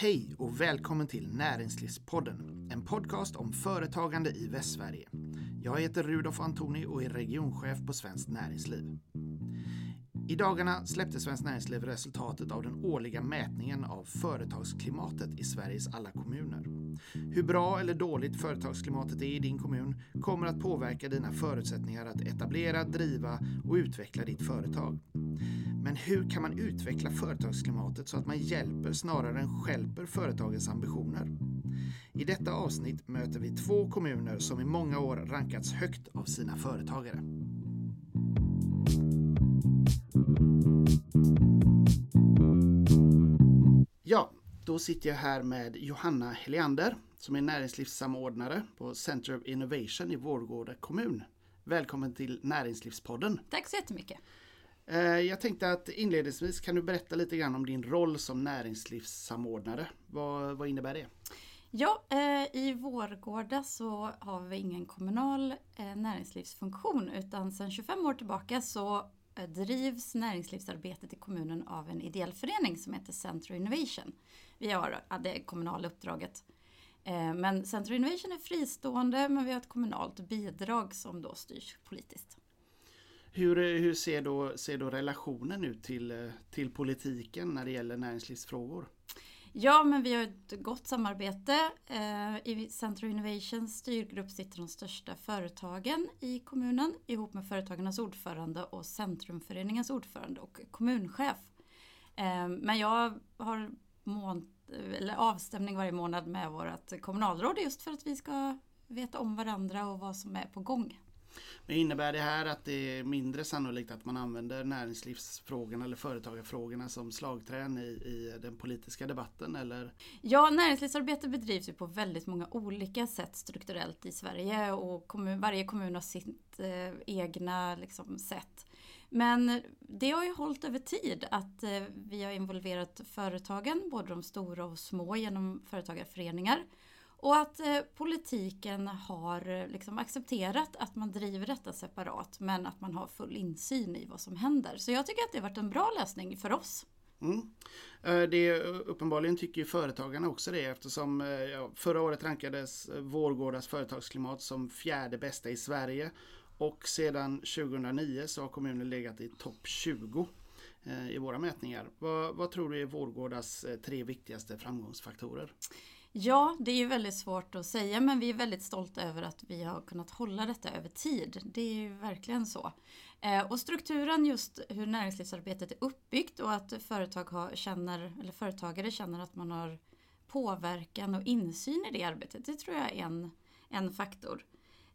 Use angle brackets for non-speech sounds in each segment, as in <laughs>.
Hej och välkommen till Näringslivspodden, en podcast om företagande i Västsverige. Jag heter Rudolf Antoni och är regionchef på Svenskt Näringsliv. I dagarna släppte Svenskt Näringsliv resultatet av den årliga mätningen av företagsklimatet i Sveriges alla kommuner. Hur bra eller dåligt företagsklimatet är i din kommun kommer att påverka dina förutsättningar att etablera, driva och utveckla ditt företag. Men hur kan man utveckla företagsklimatet så att man hjälper snarare än skälper företagens ambitioner? I detta avsnitt möter vi två kommuner som i många år rankats högt av sina företagare. Ja, då sitter jag här med Johanna Heliander som är näringslivssamordnare på Center of Innovation i Vårgårda kommun. Välkommen till Näringslivspodden. Tack så jättemycket. Eh, jag tänkte att inledningsvis kan du berätta lite grann om din roll som näringslivssamordnare. Vad, vad innebär det? Ja, eh, i Vårgårda så har vi ingen kommunal eh, näringslivsfunktion utan sedan 25 år tillbaka så drivs näringslivsarbetet i kommunen av en ideell förening som heter Centro Innovation. Vi har det kommunala uppdraget. Men Centro Innovation är fristående men vi har ett kommunalt bidrag som då styrs politiskt. Hur, hur ser, då, ser då relationen ut till, till politiken när det gäller näringslivsfrågor? Ja, men vi har ett gott samarbete. Eh, I Center Innovations styrgrupp sitter de största företagen i kommunen ihop med Företagarnas ordförande och Centrumföreningens ordförande och kommunchef. Eh, men jag har mån, eller avstämning varje månad med vårt kommunalråd just för att vi ska veta om varandra och vad som är på gång. Men innebär det här att det är mindre sannolikt att man använder näringslivsfrågorna eller företagarfrågorna som slagträn i, i den politiska debatten? Eller? Ja, näringslivsarbete bedrivs ju på väldigt många olika sätt strukturellt i Sverige och kommun, varje kommun har sitt eh, egna liksom, sätt. Men det har ju hållit över tid att eh, vi har involverat företagen, både de stora och små, genom företagarföreningar. Och att eh, politiken har eh, liksom accepterat att man driver detta separat men att man har full insyn i vad som händer. Så jag tycker att det har varit en bra lösning för oss. Mm. Eh, det, eh, uppenbarligen tycker företagarna också det eftersom ja, förra året rankades Vårgårdas företagsklimat som fjärde bästa i Sverige och sedan 2009 så har kommunen legat i topp 20 i våra mätningar. Vad, vad tror du är Vårgårdas tre viktigaste framgångsfaktorer? Ja, det är ju väldigt svårt att säga men vi är väldigt stolta över att vi har kunnat hålla detta över tid. Det är ju verkligen så. Eh, och strukturen just hur näringslivsarbetet är uppbyggt och att företag har, känner, eller företagare känner att man har påverkan och insyn i det arbetet. Det tror jag är en, en faktor.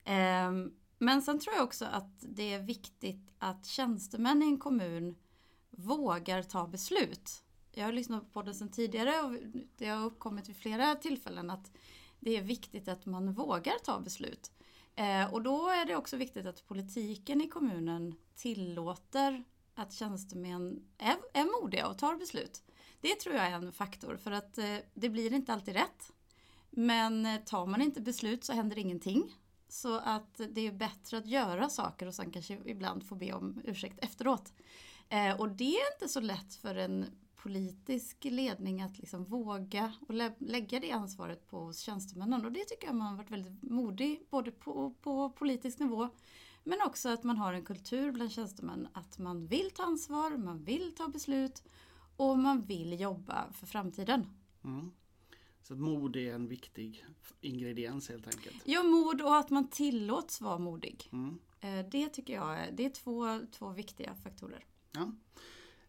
Eh, men sen tror jag också att det är viktigt att tjänstemän i en kommun vågar ta beslut jag har lyssnat på podden sedan tidigare och det har uppkommit vid flera tillfällen att det är viktigt att man vågar ta beslut. Eh, och då är det också viktigt att politiken i kommunen tillåter att tjänstemän är, är modiga och tar beslut. Det tror jag är en faktor för att eh, det blir inte alltid rätt. Men eh, tar man inte beslut så händer ingenting. Så att det är bättre att göra saker och sen kanske ibland få be om ursäkt efteråt. Eh, och det är inte så lätt för en politisk ledning att liksom våga och lä lägga det ansvaret på tjänstemännen. Och det tycker jag man har varit väldigt modig, både på, på politisk nivå men också att man har en kultur bland tjänstemän att man vill ta ansvar, man vill ta beslut och man vill jobba för framtiden. Mm. Så mod är en viktig ingrediens helt enkelt? Ja, mod och att man tillåts vara modig. Mm. Eh, det tycker jag det är två, två viktiga faktorer. Ja.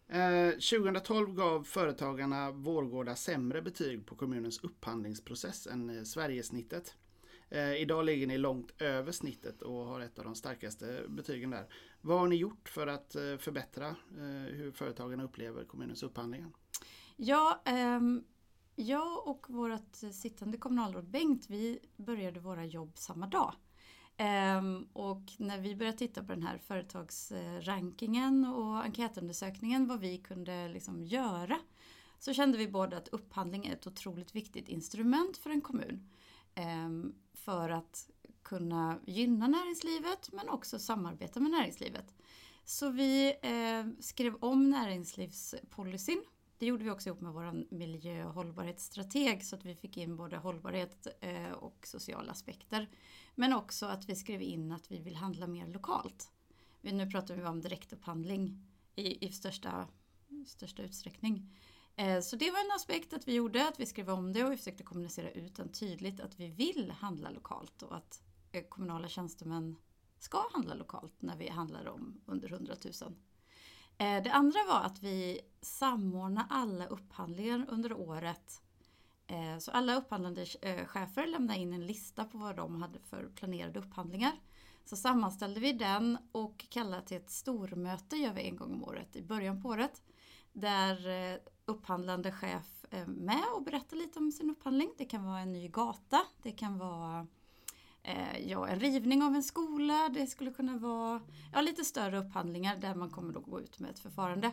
Eh, 2012 gav företagarna Vårgårda sämre betyg på kommunens upphandlingsprocess än eh, Sverigesnittet. Eh, idag ligger ni långt över snittet och har ett av de starkaste betygen där. Vad har ni gjort för att eh, förbättra eh, hur företagarna upplever kommunens upphandlingar? Ja, ehm, jag och vårt sittande kommunalråd Bengt, vi började våra jobb samma dag. Um, och när vi började titta på den här företagsrankingen och enkätundersökningen, vad vi kunde liksom göra, så kände vi båda att upphandling är ett otroligt viktigt instrument för en kommun. Um, för att kunna gynna näringslivet men också samarbeta med näringslivet. Så vi eh, skrev om näringslivspolicyn det gjorde vi också ihop med vår miljö och hållbarhetsstrateg så att vi fick in både hållbarhet eh, och sociala aspekter. Men också att vi skrev in att vi vill handla mer lokalt. Nu pratar vi om direktupphandling i, i största, största utsträckning. Eh, så det var en aspekt att vi gjorde, att vi skrev om det och vi försökte kommunicera ut den tydligt att vi vill handla lokalt och att eh, kommunala tjänstemän ska handla lokalt när vi handlar om under 100 000. Eh, det andra var att vi samordnar alla upphandlingar under året. Eh, så alla upphandlande eh, chefer lämnade in en lista på vad de hade för planerade upphandlingar. Så sammanställde vi den och kallade till ett stormöte gör vi en gång om året i början på året. Där upphandlande chef är med och berättar lite om sin upphandling. Det kan vara en ny gata, det kan vara eh, ja, en rivning av en skola, det skulle kunna vara ja, lite större upphandlingar där man kommer då gå ut med ett förfarande.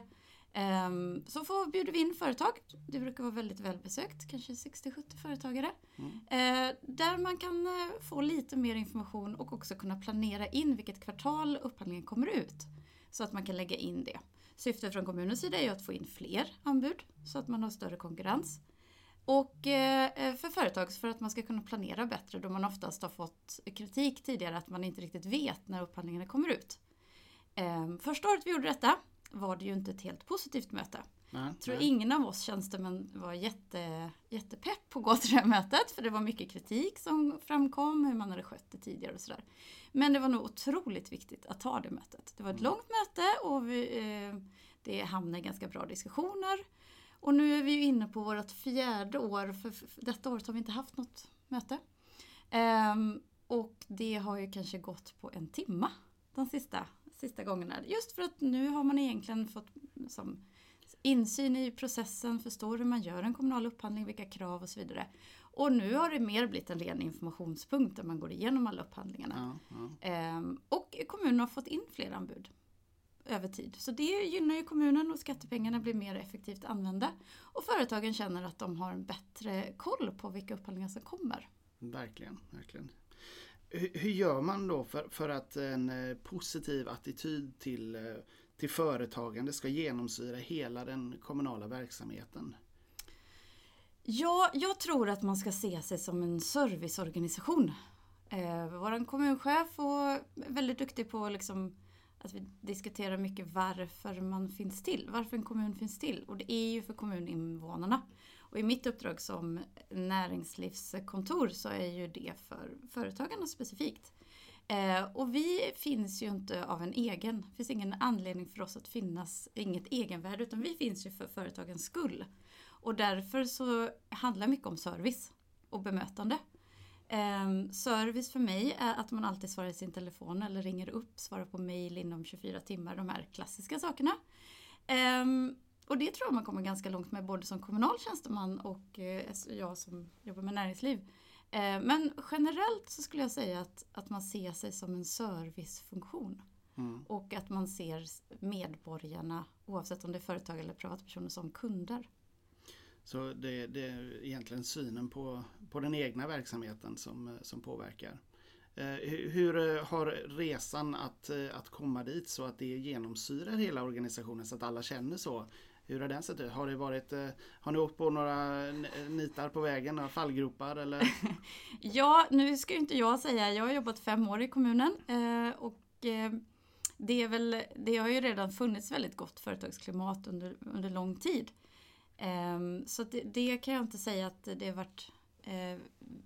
Um, så får, bjuder vi in företag, det brukar vara väldigt välbesökt, kanske 60-70 företagare. Mm. Uh, där man kan uh, få lite mer information och också kunna planera in vilket kvartal upphandlingen kommer ut. Så att man kan lägga in det. Syftet från kommunens sida är ju att få in fler anbud så att man har större konkurrens. Och eh, för företag för att man ska kunna planera bättre då man oftast har fått kritik tidigare att man inte riktigt vet när upphandlingarna kommer ut. Ehm, första året vi gjorde detta var det ju inte ett helt positivt möte. Jag tror ingen av oss tjänstemän var jätte, jättepepp på att gå till det här mötet för det var mycket kritik som framkom hur man hade skött det tidigare och sådär. Men det var nog otroligt viktigt att ta det mötet. Det var ett mm. långt möte och vi, eh, det hamnade i ganska bra diskussioner. Och nu är vi ju inne på vårt fjärde år, för, detta året har vi inte haft något möte. Um, och det har ju kanske gått på en timma de sista, sista gångerna. Just för att nu har man egentligen fått som, insyn i processen, förstår hur man gör en kommunal upphandling, vilka krav och så vidare. Och nu har det mer blivit en ren informationspunkt där man går igenom alla upphandlingarna. Ja, ja. Ehm, och kommunen har fått in fler anbud över tid. Så det gynnar ju kommunen och skattepengarna blir mer effektivt använda. Och företagen känner att de har en bättre koll på vilka upphandlingar som kommer. Verkligen, verkligen. Hur gör man då för, för att en eh, positiv attityd till, eh, till företagande ska genomsyra hela den kommunala verksamheten? Ja, jag tror att man ska se sig som en serviceorganisation. Eh, Vår kommunchef är väldigt duktig på liksom att vi diskuterar mycket varför man finns till, varför en kommun finns till. Och det är ju för kommuninvånarna. Och i mitt uppdrag som näringslivskontor så är ju det för företagarna specifikt. Eh, och vi finns ju inte av en egen, det finns ingen anledning för oss att finnas, inget egenvärde, utan vi finns ju för företagens skull. Och därför så handlar mycket om service och bemötande. Um, service för mig är att man alltid svarar i sin telefon eller ringer upp, svarar på mail inom 24 timmar, de här klassiska sakerna. Um, och det tror jag man kommer ganska långt med både som kommunal tjänsteman och uh, jag som jobbar med näringsliv. Uh, men generellt så skulle jag säga att, att man ser sig som en servicefunktion. Mm. Och att man ser medborgarna, oavsett om det är företag eller privatpersoner, som kunder. Så det, det, är egentligen synen på, på den egna verksamheten som, som påverkar. Eh, hur eh, har resan att, eh, att komma dit så att det genomsyrar hela organisationen så att alla känner så? Hur har den sett ut? Har, det varit, har ni åkt på några nitar på vägen, några fallgropar eller? <laughs> ja, nu ska ju inte jag säga, jag har jobbat fem år i kommunen och det, är väl, det har ju redan funnits väldigt gott företagsklimat under, under lång tid. Um, så det, det, kan jag inte säga att det har varit eh,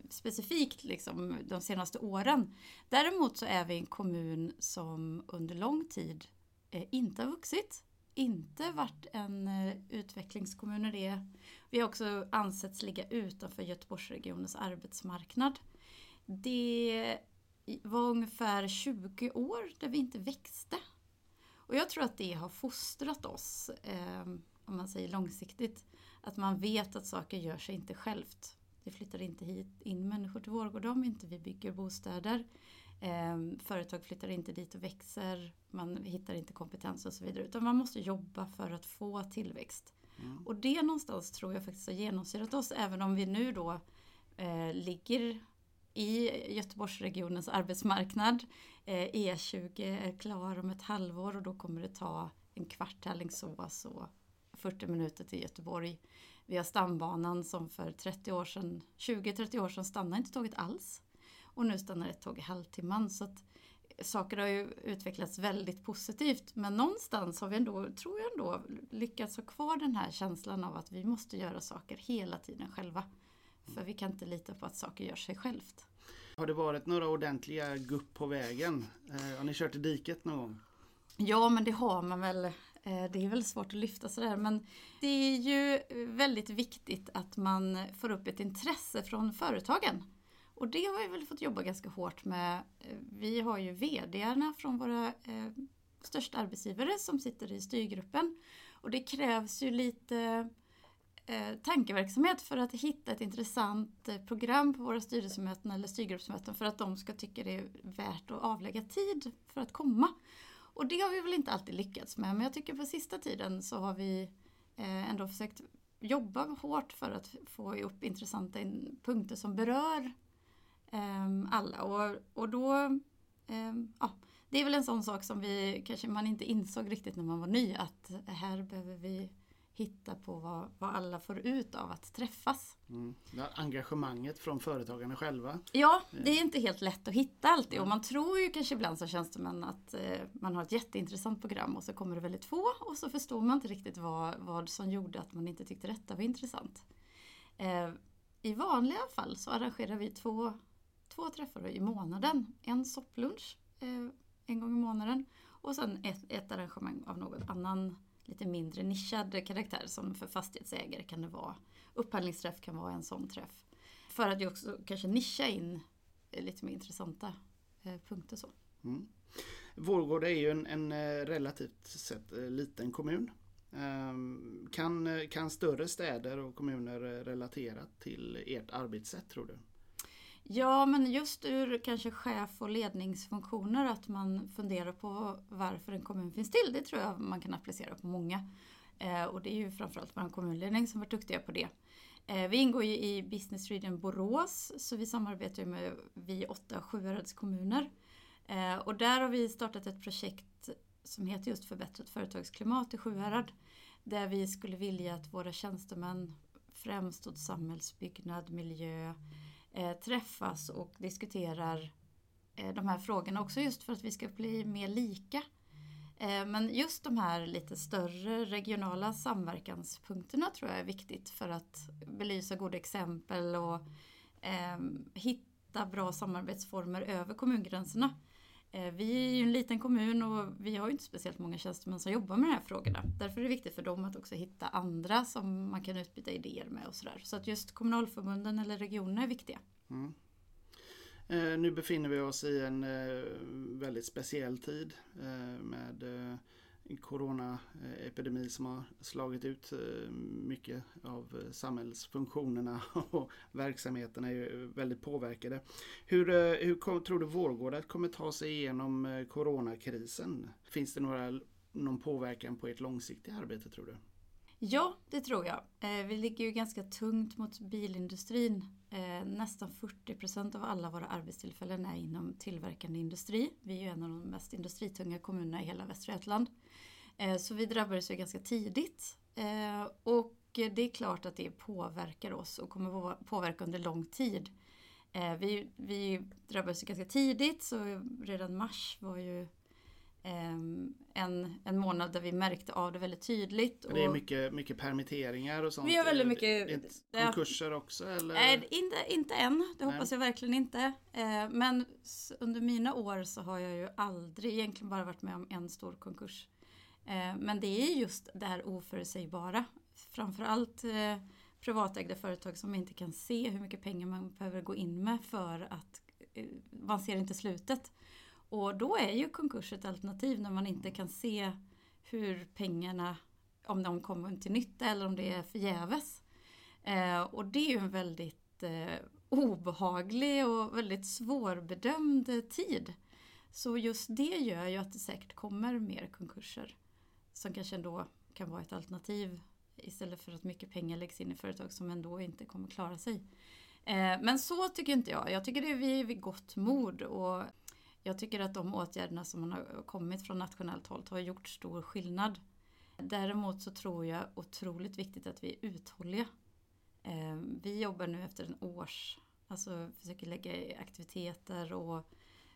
specifikt liksom, de senaste åren. Däremot så är vi en kommun som under lång tid eh, inte har vuxit. Inte varit en eh, utvecklingskommun i det. Vi har också ansetts ligga utanför Göteborgsregionens arbetsmarknad. Det var ungefär 20 år där vi inte växte. Och jag tror att det har fostrat oss ehm, om man säger långsiktigt, att man vet att saker gör sig inte självt. Det flyttar inte hit in människor till Vårgårda om inte vi bygger bostäder. Eh, företag flyttar inte dit och växer, man hittar inte kompetens och så vidare. Utan man måste jobba för att få tillväxt. Mm. Och det någonstans tror jag faktiskt har genomsyrat oss, även om vi nu då eh, ligger i Göteborgsregionens arbetsmarknad. Eh, E20 är klar om ett halvår och då kommer det ta en kvart till Alingsås och 40 minuter till Göteborg. Vi har stambanan som för 30 år sedan, 20-30 år sedan stannade inte tåget alls. Och nu stannar ett tåg i halvtimman. Så att saker har ju utvecklats väldigt positivt. Men någonstans har vi ändå, tror jag ändå, lyckats ha kvar den här känslan av att vi måste göra saker hela tiden själva. För vi kan inte lita på att saker gör sig självt. Har det varit några ordentliga gupp på vägen? Eh, har ni kört i diket någon gång? Ja, men det har man väl. Eh, det är väl svårt att lyfta sådär men det är ju väldigt viktigt att man får upp ett intresse från företagen. Och det har vi väl fått jobba ganska hårt med. Eh, vi har ju VDarna från våra eh, största arbetsgivare som sitter i styrgruppen. Och det krävs ju lite eh, tankeverksamhet för att hitta ett intressant eh, program på våra styrelsemöten eller styrgruppsmöten för att de ska tycka det är värt att avlägga tid för att komma. Och det har vi väl inte alltid lyckats med men jag tycker på sista tiden så har vi eh, ändå försökt jobba hårt för att få upp intressanta punkter som berör ehm, alla. Och, och då, ehm, ja, det är väl en sån sak som vi kanske man inte insåg riktigt när man var ny att här behöver vi hitta på vad, vad alla får ut av att träffas. Mm. Engagemanget från företagarna själva. Ja, det är inte helt lätt att hitta alltid och man tror ju kanske ibland som tjänsteman att eh, man har ett jätteintressant program och så kommer det väldigt få och så förstår man inte riktigt vad, vad som gjorde att man inte tyckte detta var intressant. Eh, I vanliga fall så arrangerar vi två två träffar i månaden. En sopplunch eh, en gång i månaden och sen ett, ett arrangemang av någon annan lite mindre nischad karaktär som för fastighetsägare kan det vara. Upphandlingsträff kan vara en sån träff. För att ju också kanske nischa in eh, lite mer intressanta eh, punkter så. Mm. Vårgårda är ju en, en eh, relativt sett liten kommun. Ehm, kan, kan större städer och kommuner relatera till ert arbetssätt tror du? Ja, men just ur kanske chef och ledningsfunktioner att man funderar på varför en kommun finns till. Det tror jag man kan applicera på många. Eh, och det är ju framförallt vår kommunledning som varit duktiga på det. Eh, vi ingår ju i Business Region Borås så vi samarbetar med vi åtta Sjuhäradskommuner. Eh, och där har vi startat ett projekt som heter just Förbättrat företagsklimat i Sjuhärad. Där vi skulle vilja att våra tjänstemän främst åt samhällsbyggnad, miljö, eh, träffas och diskuterar eh, de här frågorna också just för att vi ska bli mer lika. Eh, men just de här lite större regionala samverkanspunkterna tror jag är viktigt för att belysa goda exempel och eh, hitta bra samarbetsformer över kommungränserna. Eh, vi är ju en liten kommun och vi har ju inte speciellt många tjänstemän som jobbar med de här frågorna. Därför är det viktigt för dem att också hitta andra som man kan utbyta idéer med och sådär. Så att just kommunalförbunden eller regionerna är viktiga. Mm. Eh, nu befinner vi oss i en eh, väldigt speciell tid eh, med coronaepidemi som har slagit ut eh, mycket av eh, samhällsfunktionerna <laughs> och verksamheterna är väldigt påverkade. Hur, eh, hur tror du Vårgårda kommer ta sig igenom coronakrisen? Finns det några, någon påverkan på ert långsiktiga arbete tror du? Ja, det tror jag. Eh, vi ligger ju ganska tungt mot bilindustrin. Eh, nästan 40 procent av alla våra arbetstillfällen är inom tillverkande industri. Vi är ju en av de mest industritunga kommunerna i hela Västra Götaland. Eh, så vi drabbades ju ganska tidigt. Och det är klart att det påverkar oss och kommer påverka under lång tid. Vi, vi drabbades ganska tidigt så redan mars var ju en, en månad där vi märkte av det väldigt tydligt. Det är mycket, mycket permitteringar och sånt? Vi har väldigt mycket... Konkurser också? Eller? Nej, inte, inte än. Det hoppas Nej. jag verkligen inte. Men under mina år så har jag ju aldrig egentligen bara varit med om en stor konkurs. Eh, men det är just det här oförutsägbara. Framförallt eh, privatägda företag som inte kan se hur mycket pengar man behöver gå in med för att eh, man ser inte slutet. Och då är ju konkurs ett alternativ när man inte kan se hur pengarna, om de kommer till nytta eller om det är förgäves. Eh, och det är ju en väldigt eh, obehaglig och väldigt svårbedömd tid. Så just det gör ju att det säkert kommer mer konkurser som kanske ändå kan vara ett alternativ istället för att mycket pengar läggs in i företag som ändå inte kommer klara sig. Eh, men så tycker inte jag. Jag tycker det är vi vid gott mod och jag tycker att de åtgärderna som har kommit från nationellt håll har gjort stor skillnad. Däremot så tror jag otroligt viktigt att vi är uthålliga. Ehm, vi jobbar nu efter en års, alltså försöker lägga aktiviteter och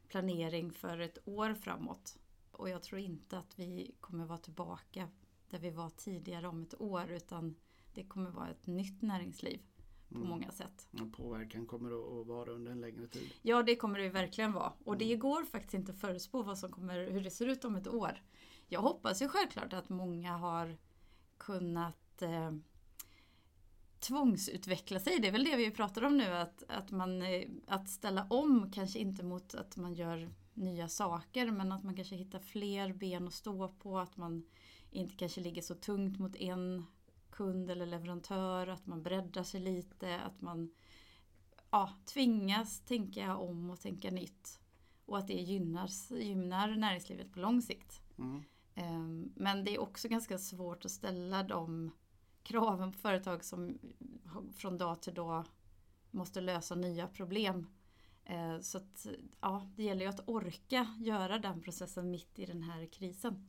planering för ett år framåt. Och jag tror inte att vi kommer vara tillbaka där vi var tidigare om ett år utan det kommer vara ett nytt näringsliv på mm. många sätt. Och påverkan kommer att vara under en längre tid. Ja det kommer det verkligen vara. Och det mm. går faktiskt inte att förutspå vad som kommer, hur det ser ut om ett år. Jag hoppas ju självklart att många har kunnat eh, tvångsutveckla sig. Det är väl det vi pratar om nu, att, att, man, eh, att ställa om kanske inte mot att man gör nya saker men att man kanske hittar fler ben att stå på, att man inte kanske ligger så tungt mot en kund eller leverantör, att man breddar sig lite, att man ja, tvingas tänka om och tänka nytt. Och att det gynnar, gynnar näringslivet på lång sikt. Mm. Ehm, men det är också ganska svårt att ställa de kraven på företag som från dag till dag måste lösa nya problem. Ehm, så att, ja, det gäller ju att orka göra den processen mitt i den här krisen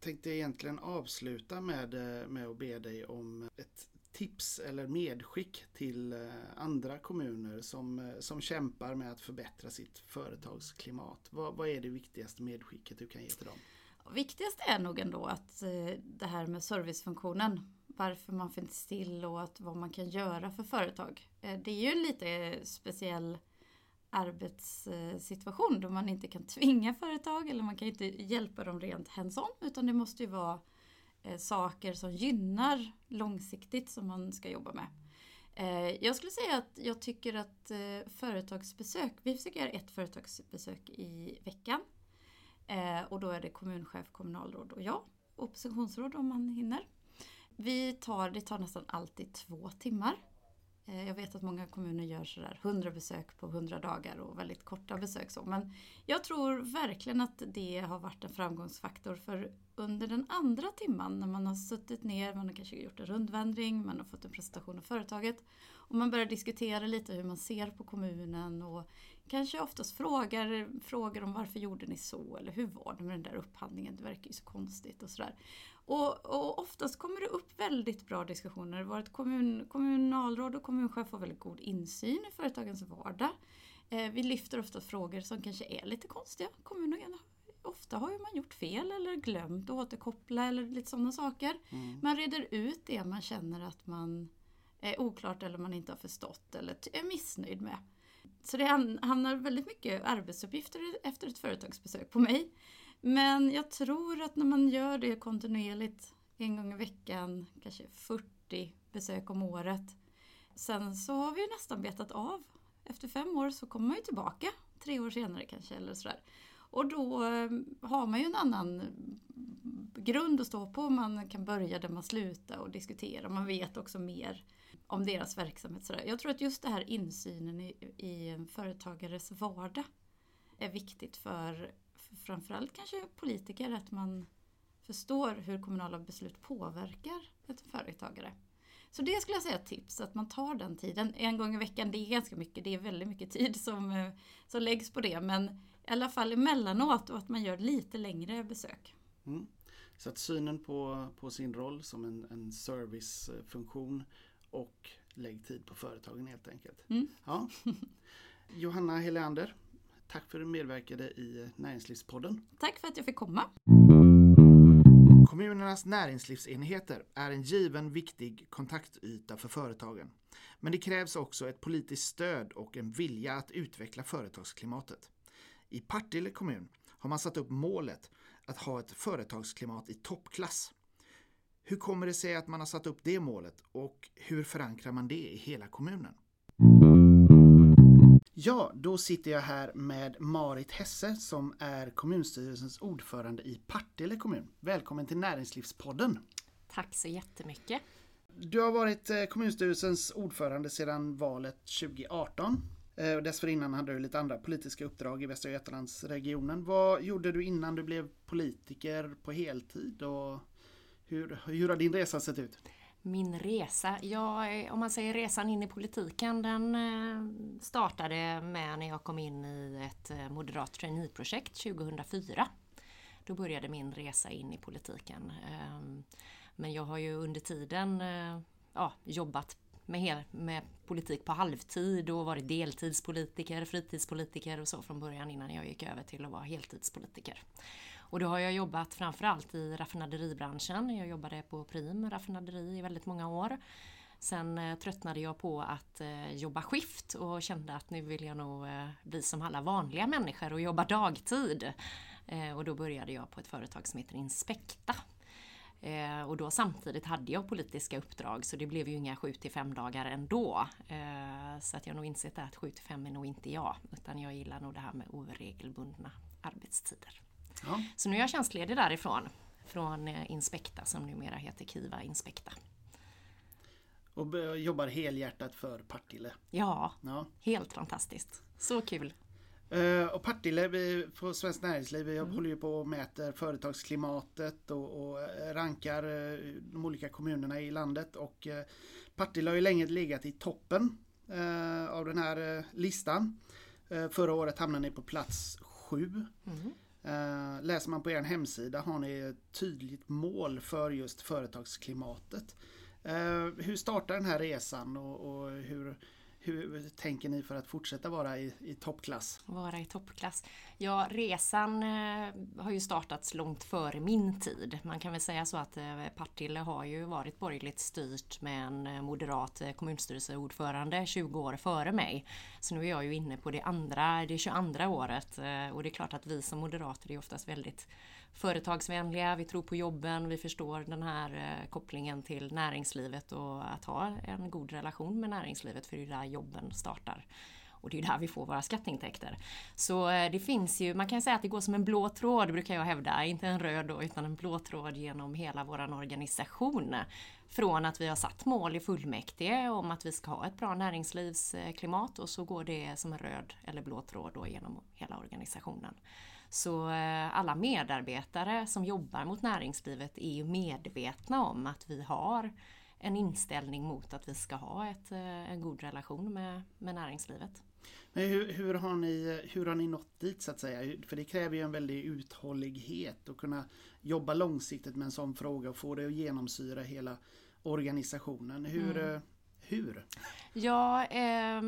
tänkte egentligen avsluta med, eh, med att be dig om ett tips eller medskick till eh, andra kommuner som, eh, som kämpar med att förbättra sitt företagsklimat. Vad, vad är det viktigaste medskicket du kan ge till dem? Viktigast är nog ändå att det här med servicefunktionen, varför man finns till och att vad man kan göra för företag. Det är ju en lite speciell arbetssituation då man inte kan tvinga företag eller man kan inte hjälpa dem rent hands-on utan det måste ju vara eh, saker som gynnar långsiktigt som man ska jobba med. Eh, jag skulle säga att jag tycker att eh, företagsbesök, vi försöker göra ett företagsbesök i veckan. Och då är det kommunchef, kommunalråd och jag. Oppositionsråd om man hinner. Vi tar, det tar nästan alltid två timmar. Eh, jag vet att många kommuner gör sådär 100 besök på 100 dagar och väldigt korta besök. Så. Men jag tror verkligen att det har varit en framgångsfaktor för under den andra timman när man har suttit ner, man har kanske gjort en rundvandring, man har fått en presentation av företaget och man börjar diskutera lite hur man ser på kommunen och kanske oftast frågar, frågar om varför gjorde ni så eller hur var det med den där upphandlingen, det verkar ju så konstigt och sådär. Och, och oftast kommer det upp väldigt bra diskussioner. Vårt kommun, kommunalråd och kommunchef har väldigt god insyn i företagens vardag. Eh, vi lyfter ofta frågor som kanske är lite konstiga. Kommunen, ofta har ju man gjort fel eller glömt att återkoppla eller lite sådana saker. Mm. Man reder ut det man känner att man är oklart eller man inte har förstått eller är missnöjd med. Så det hamnar väldigt mycket arbetsuppgifter efter ett företagsbesök på mig. Men jag tror att när man gör det kontinuerligt en gång i veckan, kanske 40 besök om året. Sen så har vi nästan betat av. Efter fem år så kommer man ju tillbaka, tre år senare kanske eller sådär. Och då eh, har man ju en annan grund att stå på. Man kan börja där man slutar och diskutera. Man vet också mer om deras verksamhet. Sådär. Jag tror att just det här insynen i, i en företagares vardag är viktigt för framförallt kanske politiker, att man förstår hur kommunala beslut påverkar ett företagare. Så det skulle jag säga är ett tips, att man tar den tiden. En gång i veckan, det är ganska mycket, det är väldigt mycket tid som, eh, som läggs på det. Men i alla fall emellanåt och att man gör lite längre besök. Mm. Så att synen på, på sin roll som en, en servicefunktion och lägg tid på företagen helt enkelt. Mm. Ja. <laughs> Johanna Helander, Tack för att du medverkade i Näringslivspodden. Tack för att jag fick komma. Kommunernas näringslivsenheter är en given viktig kontaktyta för företagen. Men det krävs också ett politiskt stöd och en vilja att utveckla företagsklimatet. I Partille kommun har man satt upp målet att ha ett företagsklimat i toppklass. Hur kommer det sig att man har satt upp det målet och hur förankrar man det i hela kommunen? Ja, då sitter jag här med Marit Hesse som är kommunstyrelsens ordförande i Partille kommun. Välkommen till Näringslivspodden! Tack så jättemycket! Du har varit eh, kommunstyrelsens ordförande sedan valet 2018. Eh, dessförinnan hade du lite andra politiska uppdrag i Västra Götalandsregionen. Vad gjorde du innan du blev politiker på heltid och hur, hur har din resa sett ut? Min resa? Ja, om man säger resan in i politiken, den eh, startade med när jag kom in i ett eh, moderat traineeprojekt 2004. Då började min resa in i politiken. Ehm, men jag har ju under tiden eh, ja, jobbat med, med politik på halvtid och varit deltidspolitiker, fritidspolitiker och så från början innan jag gick över till att vara heltidspolitiker. Och då har jag jobbat framförallt i raffinaderibranschen. Jag jobbade på Prim raffinaderi i väldigt många år. Sen eh, tröttnade jag på att eh, jobba skift och kände att nu vill jag nog eh, bli som alla vanliga människor och jobba dagtid. Och då började jag på ett företag som heter Inspekta. Och då samtidigt hade jag politiska uppdrag så det blev ju inga 7 till 5 dagar ändå. Så att jag har nog insett att 7 till 5 är nog inte jag utan jag gillar nog det här med oregelbundna arbetstider. Ja. Så nu är jag tjänstledig därifrån. Från eh, Inspekta som numera heter Kiva Inspekta. Och jobbar helhjärtat för Partille. Ja, ja, helt fantastiskt. Så kul! Uh, och Partille på Svenskt Näringsliv, vi mm. håller ju på och mäter företagsklimatet och, och eh, rankar de olika kommunerna i landet. Och Partille har ju länge legat i toppen av den här listan. förra året hamnade ni på plats sju. Mm. Eh, läser man på er hemsida har ni ett tydligt mål för just företagsklimatet. Eh, hur startar den här resan och, och hur, hur tänker ni för att fortsätta vara i, i toppklass? Vara i toppklass. Ja, resan eh, har ju startats långt före min tid. Man kan väl säga så att eh, Partille har ju varit borgerligt styrt med en eh, moderat kommunstyrelseordförande 20 år före mig. Så nu är jag ju inne på det andra, det 22 året och det är klart att vi som moderater är oftast väldigt företagsvänliga, vi tror på jobben, vi förstår den här eh, kopplingen till näringslivet och att ha en god relation med näringslivet för det är där jobben startar. Och det är där vi får våra skatteintäkter. Så eh, det finns ju, man kan säga att det går som en blå tråd brukar jag hävda, inte en röd då, utan en blå tråd genom hela vår organisation. Från att vi har satt mål i fullmäktige om att vi ska ha ett bra näringslivsklimat och så går det som en röd eller blå tråd då genom hela organisationen. Så eh, alla medarbetare som jobbar mot näringslivet är ju medvetna om att vi har en inställning mot att vi ska ha ett, eh, en god relation med, med näringslivet. Men hur, hur, har ni, hur har ni nått dit så att säga? För det kräver ju en väldig uthållighet att kunna jobba långsiktigt med en sån fråga och få det att genomsyra hela organisationen. Hur? Mm. hur? Ja, eh,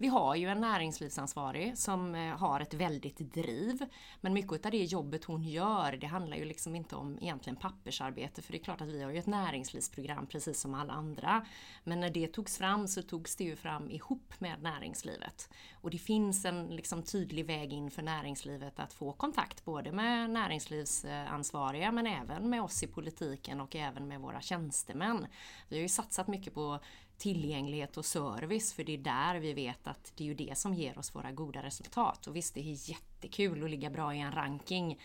vi har ju en näringslivsansvarig som eh, har ett väldigt driv. Men mycket av det jobbet hon gör det handlar ju liksom inte om egentligen pappersarbete för det är klart att vi har ju ett näringslivsprogram precis som alla andra. Men när det togs fram så togs det ju fram ihop med näringslivet. Och det finns en liksom tydlig väg in för näringslivet att få kontakt både med näringslivsansvariga men även med oss i politiken och även med våra tjänstemän. Vi har ju satsat mycket på tillgänglighet och service för det är där vi vet att det är ju det som ger oss våra goda resultat. Och visst, det är jättekul att ligga bra i en ranking.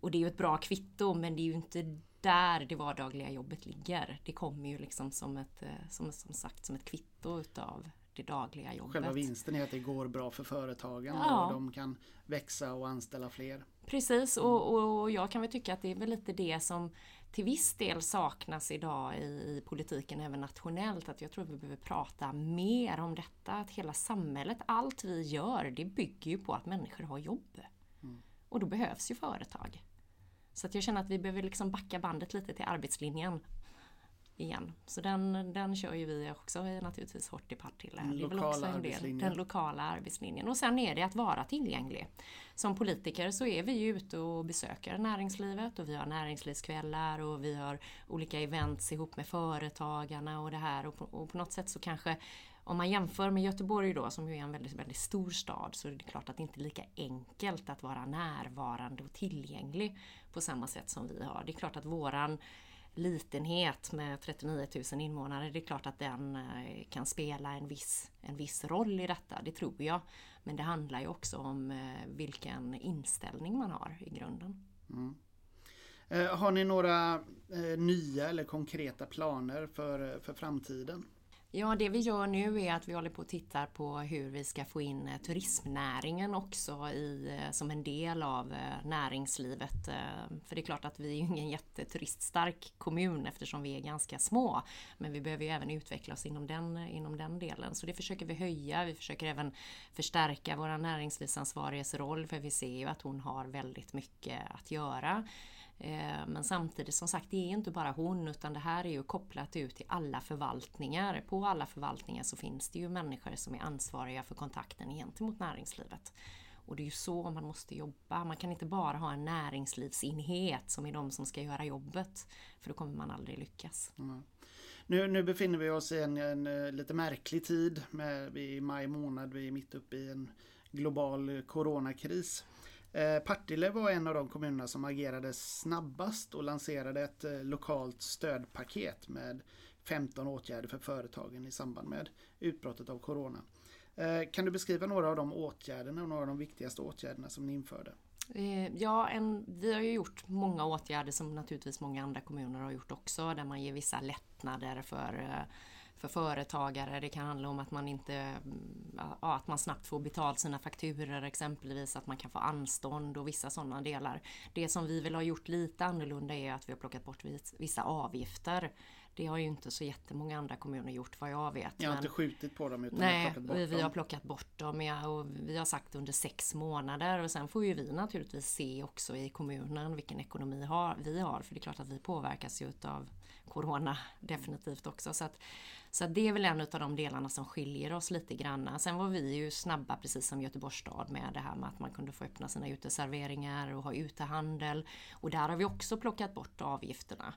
Och det är ju ett bra kvitto men det är ju inte där det vardagliga jobbet ligger. Det kommer ju liksom som ett, eh, som, som sagt, som ett kvitto utav det dagliga jobbet. Själva vinsten är att det går bra för företagen ja. och de kan växa och anställa fler. Precis och, och jag kan väl tycka att det är väl lite det som till viss del saknas idag i, i politiken även nationellt. Att jag tror att vi behöver prata mer om detta. Att hela samhället, allt vi gör, det bygger ju på att människor har jobb. Mm. Och då behövs ju företag. Så att jag känner att vi behöver liksom backa bandet lite till arbetslinjen igen. Så den, den kör ju vi också naturligtvis hårt i Partille. Den, lokala del, den lokala arbetslinjen. Och sen är det att vara tillgänglig. Som politiker så är vi ju ute och besöker näringslivet och vi har näringslivskvällar och vi har olika events ihop med företagarna och det här. Och på, och på något sätt så kanske om man jämför med Göteborg då som ju är en väldigt, väldigt stor stad så är det klart att det inte är lika enkelt att vara närvarande och tillgänglig på samma sätt som vi har. Det är klart att våran litenhet med 39 000 invånare, det är klart att den eh, kan spela en viss, en viss roll i detta, det tror jag. Men det handlar ju också om eh, vilken inställning man har i grunden. Mm. Eh, har ni några nya eller konkreta planer för, för framtiden? Ja, det vi gör nu är att vi håller på att titta på hur vi ska få in eh, turismnäringen också i, eh, som en del av eh, näringslivet. För det är klart att vi är ingen jätteturiststark kommun eftersom vi är ganska små. Men vi behöver ju även utveckla oss inom den, inom den delen. Så det försöker vi höja. Vi försöker även förstärka våra näringslivsansvariges roll för vi ser ju att hon har väldigt mycket att göra. Eh, men samtidigt som sagt, det är inte bara hon utan det här är ju kopplat ut till alla förvaltningar. På alla förvaltningar så finns det ju människor som är ansvariga för kontakten gentemot näringslivet. Och det är ju så man måste jobba. Man kan inte bara ha en näringslivsenhet som är de som ska göra jobbet. För då kommer man aldrig lyckas. Mm. Nu, nu, befinner vi oss i en, en, en lite märklig tid. Med, vi är i maj månad, vi är mitt uppe i en global eh, coronakris. Eh, Partille var en av de kommunerna som agerade snabbast och lanserade ett eh, lokalt stödpaket med 15 åtgärder för företagen i samband med utbrottet av Corona. Eh, kan du beskriva några av de åtgärderna och några av de viktigaste åtgärderna som ni införde? Ja, en, vi har ju gjort många åtgärder som naturligtvis många andra kommuner har gjort också där man ger vissa lättnader för för företagare. Det kan handla om att man inte ja, att man snabbt får betalt sina fakturer exempelvis, att man kan få anstånd och vissa sådana delar. Det som vi vill ha gjort lite annorlunda är att vi har plockat bort vissa avgifter. Det har ju inte så jättemånga andra kommuner gjort vad jag vet. Jag har men... inte skjutit på dem utan Nej, har plockat bort vi, vi har plockat bort dem ja, och vi har sagt under sex månader och sen får ju vi naturligtvis se också i kommunen vilken ekonomi har, vi har. För det är klart att vi påverkas ju utav Corona definitivt också. Så, att, så att det är väl en av de delarna som skiljer oss lite grann. Sen var vi ju snabba precis som Göteborgs stad med det här med att man kunde få öppna sina uteserveringar och ha utehandel. Och där har vi också plockat bort avgifterna.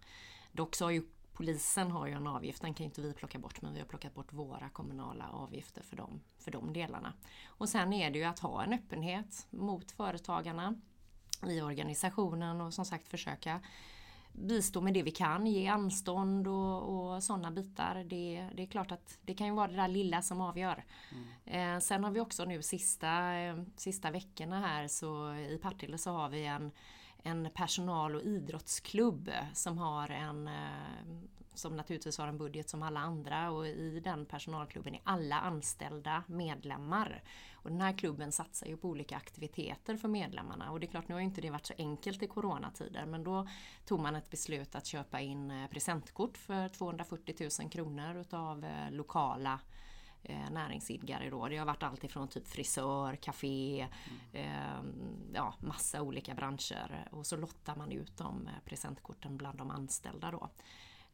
Dock så har ju Polisen har ju en avgift, den kan inte vi plocka bort men vi har plockat bort våra kommunala avgifter för de, för de delarna. Och sen är det ju att ha en öppenhet mot företagarna i organisationen och som sagt försöka bistå med det vi kan, ge anstånd och, och sådana bitar. Det, det, är klart att det kan ju vara det där lilla som avgör. Mm. Eh, sen har vi också nu sista, eh, sista veckorna här så i Partille så har vi en en personal och idrottsklubb som har en eh, som naturligtvis har en budget som alla andra och i den personalklubben är alla anställda medlemmar. Och den här klubben satsar ju på olika aktiviteter för medlemmarna och det är klart nu har inte det varit så enkelt i coronatider men då tog man ett beslut att köpa in eh, presentkort för 240 000 kronor utav eh, lokala eh, näringsidgare då. Det har varit allt ifrån typ frisör, café, mm. eh, ja massa olika branscher. Och så lottar man ut de presentkorten bland de anställda då.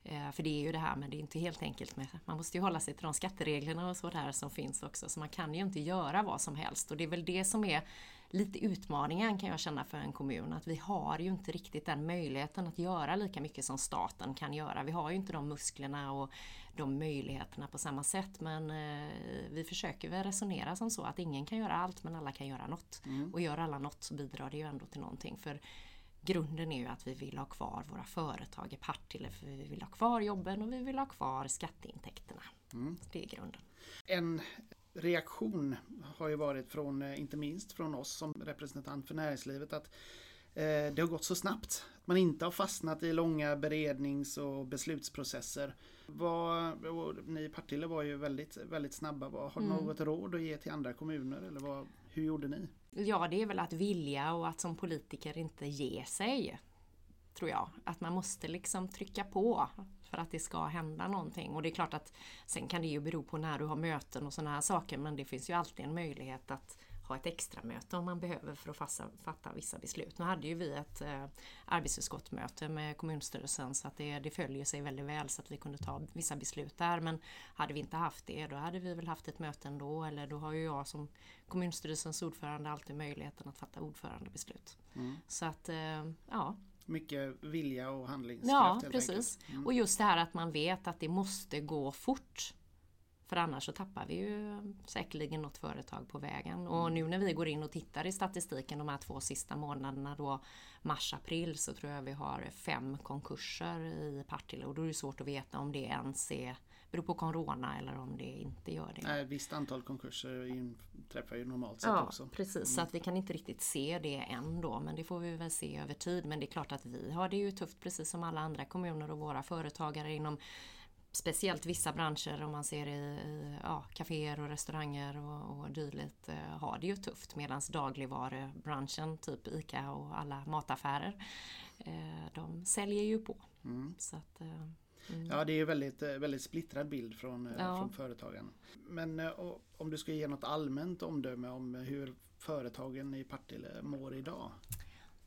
Eh, för det är ju det här men det är inte helt enkelt med, man måste ju hålla sig till de skattereglerna och sådär som finns också. Så man kan ju inte göra vad som helst och det är väl det som är lite utmaningen kan jag känna för en kommun. Att vi har ju inte riktigt den möjligheten att göra lika mycket som staten kan göra. Vi har ju inte de musklerna och de möjligheterna på samma sätt. Men eh, vi försöker väl resonera som så att ingen kan göra allt men alla kan göra något. Mm. Och gör alla något så bidrar det ju ändå till någonting. För grunden är ju att vi vill ha kvar våra företag i Partille. För vi vill ha kvar jobben och vi vill ha kvar skatteintäkterna. Mm. Det är grunden. En reaktion har ju varit från, eh, inte minst från oss som representant för näringslivet, att eh, det har gått så snabbt. Att man inte har fastnat i långa berednings och beslutsprocesser. Vad, ni i Partille var ju väldigt, väldigt snabba. Har du mm. något råd att ge till andra kommuner? Eller vad, hur gjorde ni? Ja, det är väl att vilja och att som politiker inte ge sig. Tror jag. Att man måste liksom trycka på för att det ska hända någonting. Och det är klart att sen kan det ju bero på när du har möten och sådana här saker men det finns ju alltid en möjlighet att ha ett extra möte om man behöver för att fatta, fatta vissa beslut. Nu hade ju vi ett eh, arbetsutskottmöte med kommunstyrelsen så att det, det följer sig väldigt väl så att vi kunde ta vissa beslut där. Men hade vi inte haft det då hade vi väl haft ett möte ändå eller då har ju jag som kommunstyrelsens ordförande alltid möjligheten att fatta ordförandebeslut. Mm. Så att eh, ja, mycket vilja och handlingskraft. Ja, precis. Mm. Och just det här att man vet att det måste gå fort. För annars så tappar vi ju säkerligen något företag på vägen. Och mm. nu när vi går in och tittar i statistiken de här två sista månaderna då mars-april så tror jag vi har fem konkurser i Partille och då är det svårt att veta om det ens är beror på Corona eller om det inte gör det. Nej, visst antal konkurser inträffar ju normalt sett ja, också. Precis, mm. så att vi kan inte riktigt se det än då men det får vi väl se över tid. Men det är klart att vi har det ju tufft precis som alla andra kommuner och våra företagare inom speciellt vissa branscher om man ser i, i ja, kaféer och restauranger och, och dylikt eh, har det ju tufft medan dagligvarubranschen, typ ICA och alla mataffärer, eh, de säljer ju på. Mm. Så att, eh, mm. Ja, det är väldigt, väldigt splittrad bild från, Ja. från företagen. Men och- om du ska ge något allmänt omdöme om hur företagen i Partille mår idag?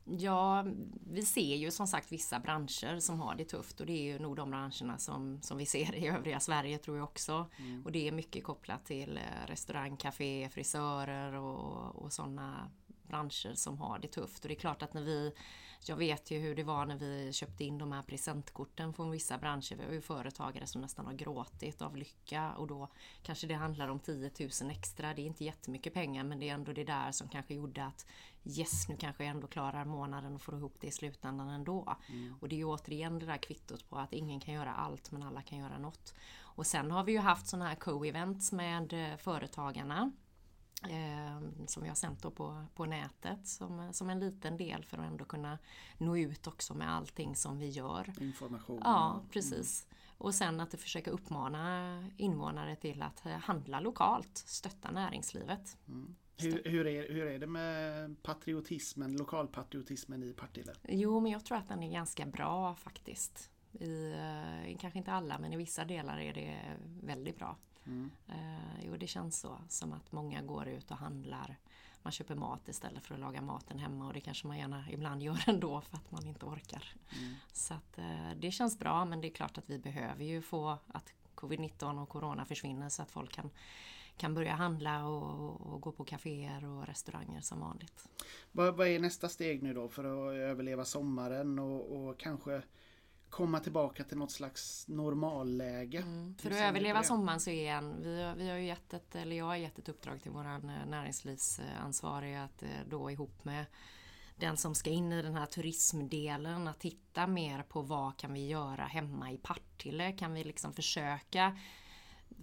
Ja, vi ser ju som sagt vissa branscher som har det tufft och det är ju nog de branscherna som, som vi ser i övriga Sverige tror jag också. Och det är mycket kopplat till eh, restaurang, café, frisörer och, och sådana branscher som har det tufft. Och det är klart att när vi jag vet ju hur det var när vi köpte in de här presentkorten från vissa branscher. Vi har ju företagare som nästan har gråtit av lycka och då kanske det handlar om 10 000 extra. Det är inte jättemycket pengar men det är ändå det där som kanske gjorde att yes, nu kanske jag ändå klarar månaden och får ihop det i slutändan ändå. Och det är ju återigen det där kvittot på att ingen kan göra allt men alla kan göra något. Och sen har vi ju haft sådana här co-events med eh, företagarna eh, som vi har sänt på, på nätet som, som en liten del för att ändå kunna nå ut också med allting som vi gör. Information? Ja, precis. Och sen att försöka uppmana invånare till att handla lokalt, stötta näringslivet. Hur, hur, är, hur är det med patriotismen, lokalpatriotismen i Partille? Jo, men jag tror att den är ganska bra faktiskt. I, eh, kanske inte alla, men i vissa delar är det väldigt bra. Eh, jo, det känns så. Som att många går ut och handlar. Man köper mat istället för att laga maten hemma och det kanske man gärna ibland gör <laughs> ändå för att man inte orkar. Så att eh, det känns bra, men det är klart att vi behöver ju få att covid-19 och corona försvinner så att folk kan, kan börja handla och, och gå på kaféer och restauranger som vanligt. Vad, vad är nästa steg nu då för att överleva sommaren och, och kanske komma tillbaka till något slags normalläge? För Hur att överleva sommaren så är en, vi, har- vi har ju gett ett, eller jag har gett ett uppdrag till våran eh, näringslivsansvariga att eh, då ihop med den som ska in i den här turismdelen att titta mer på vad kan vi göra hemma i Partille? Kan vi liksom försöka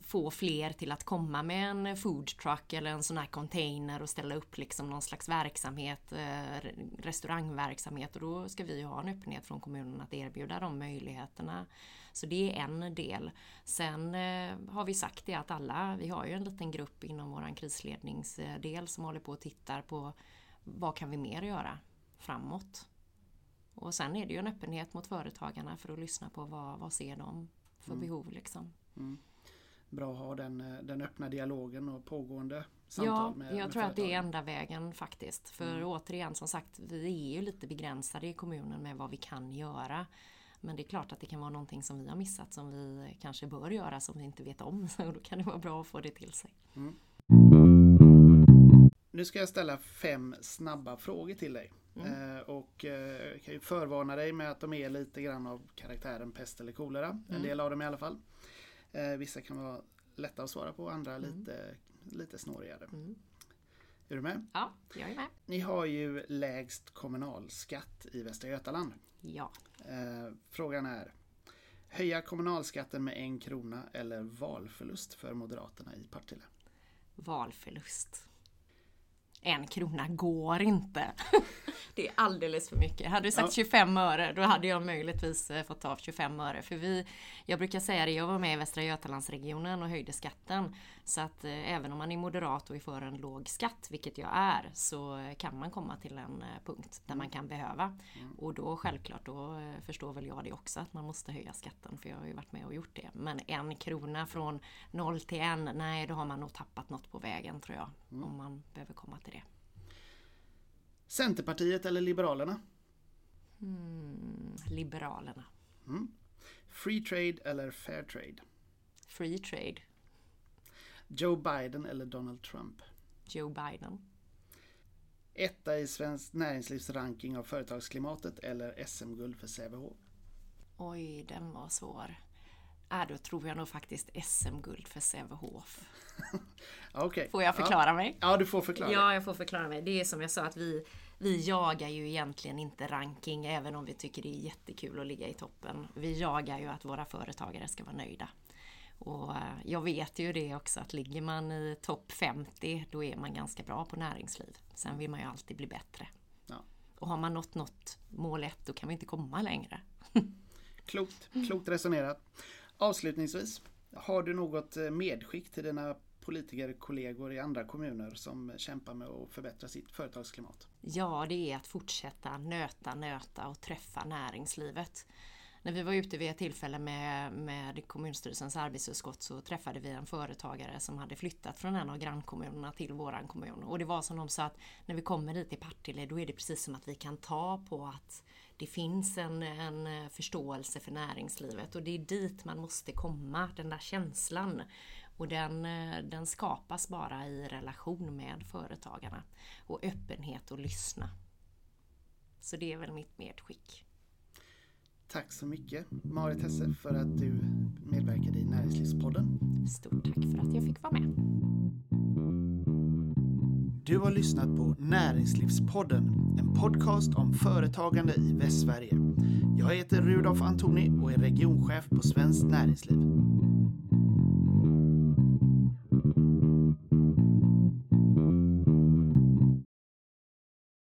få fler till att komma med en food truck eller en sån här container och ställa upp liksom någon slags verksamhet, eh, restaurangverksamhet och då ska vi ju ha en öppenhet från kommunen att erbjuda de möjligheterna. Så det är en del. Sen eh, har vi sagt det att alla, vi har ju en liten grupp inom våran krisledningsdel som håller på och tittar på vad kan vi mer göra framåt. Och sen är det ju en öppenhet mot företagarna för att lyssna på vad, vad ser de för behov liksom. Bra att ha den, eh, den öppna dialogen och pågående samtal Ja, med jag med tror att det är enda vägen faktiskt. För återigen som sagt, vi är ju lite begränsade i kommunen med vad vi kan göra. Men det är klart att det kan vara någonting som vi har missat som vi kanske bör göra som vi inte vet om. <laughs> Så då kan det vara bra att få det till sig. Nu ska jag ställa fem snabba frågor till dig. Mm. Eh, och eh, jag kan ju förvarna dig med att de är lite grann av karaktären pest eller kolera. Mm. En del av dem i alla fall. Eh, vissa kan vara lätta att svara på, andra Mm. lite, lite snårigare. Är du med? Ja, jag är med. Ni har ju lägst kommunalskatt i Västra Götaland. Ja. Eh, frågan är Höja kommunalskatten med en krona eller valförlust för Moderaterna i Partille? Valförlust. En krona går inte. <laughs> Det är alldeles för mycket. Hade du sagt Ja. 25 öre då hade jag möjligtvis eh, fått ta 25 öre. För vi, jag brukar säga det, jag var med i Västra Götalandsregionen och höjde skatten. Så att eh, även om man är moderat och är för en låg skatt, vilket jag är, så kan man komma till en eh, punkt där man kan behöva. Och då självklart, då eh, förstår väl jag det också att man måste höja skatten. För jag har ju varit med och gjort det. Men en krona från noll till en, nej då har man nog tappat något på vägen tror jag. Om man behöver komma till det. Centerpartiet eller Liberalerna? Mm, Liberalerna. Free trade eller fair trade? Free trade. Joe Biden eller Donald Trump? Joe Biden. Etta i Svenskt Näringslivs ranking av företagsklimatet eller SM-guld för Sävehof? Oj, den var svår. Äh, då tror jag nog faktiskt SM-guld för Sävehof. <laughs> Ja, Okej. Får jag förklara mig? Ja, du får förklara. Ja, jag får förklara mig. Det är som jag sa att vi, vi jagar ju egentligen inte ranking även om vi tycker det är jättekul att ligga i toppen. Vi jagar ju att våra företagare ska vara nöjda. Och eh, jag vet ju det också att ligger man i topp 50 då är man ganska bra på näringsliv. Sen vill man ju alltid bli bättre. Ja. Och har man nått något mål ett då kan vi inte komma längre. <laughs> Klokt, klokt resonerat. Avslutningsvis, har du något eh, medskick till dina politikerkollegor i andra kommuner som kämpar med att förbättra sitt företagsklimat? Ja, det är att fortsätta nöta, nöta och träffa näringslivet. När vi var ute vid ett tillfälle med, med kommunstyrelsens arbetsutskott så träffade vi en företagare som hade flyttat från en av grannkommunerna till våran kommun. Och det var som de sa att när vi kommer dit till Partille då är det precis som att vi kan ta på att det finns en, en förståelse för näringslivet och det är dit man måste komma, den där känslan. Och den, den skapas bara i relation med företagarna. Och öppenhet och lyssna. Så det är väl mitt medskick. Tack så mycket Marit Hesse för att du medverkade i Näringslivspodden. Stort tack för att jag fick vara med. Du har lyssnat på Näringslivspodden, en podcast om företagande i Västsverige. Jag heter Rudolf Antoni och är regionchef på Svenskt Näringsliv.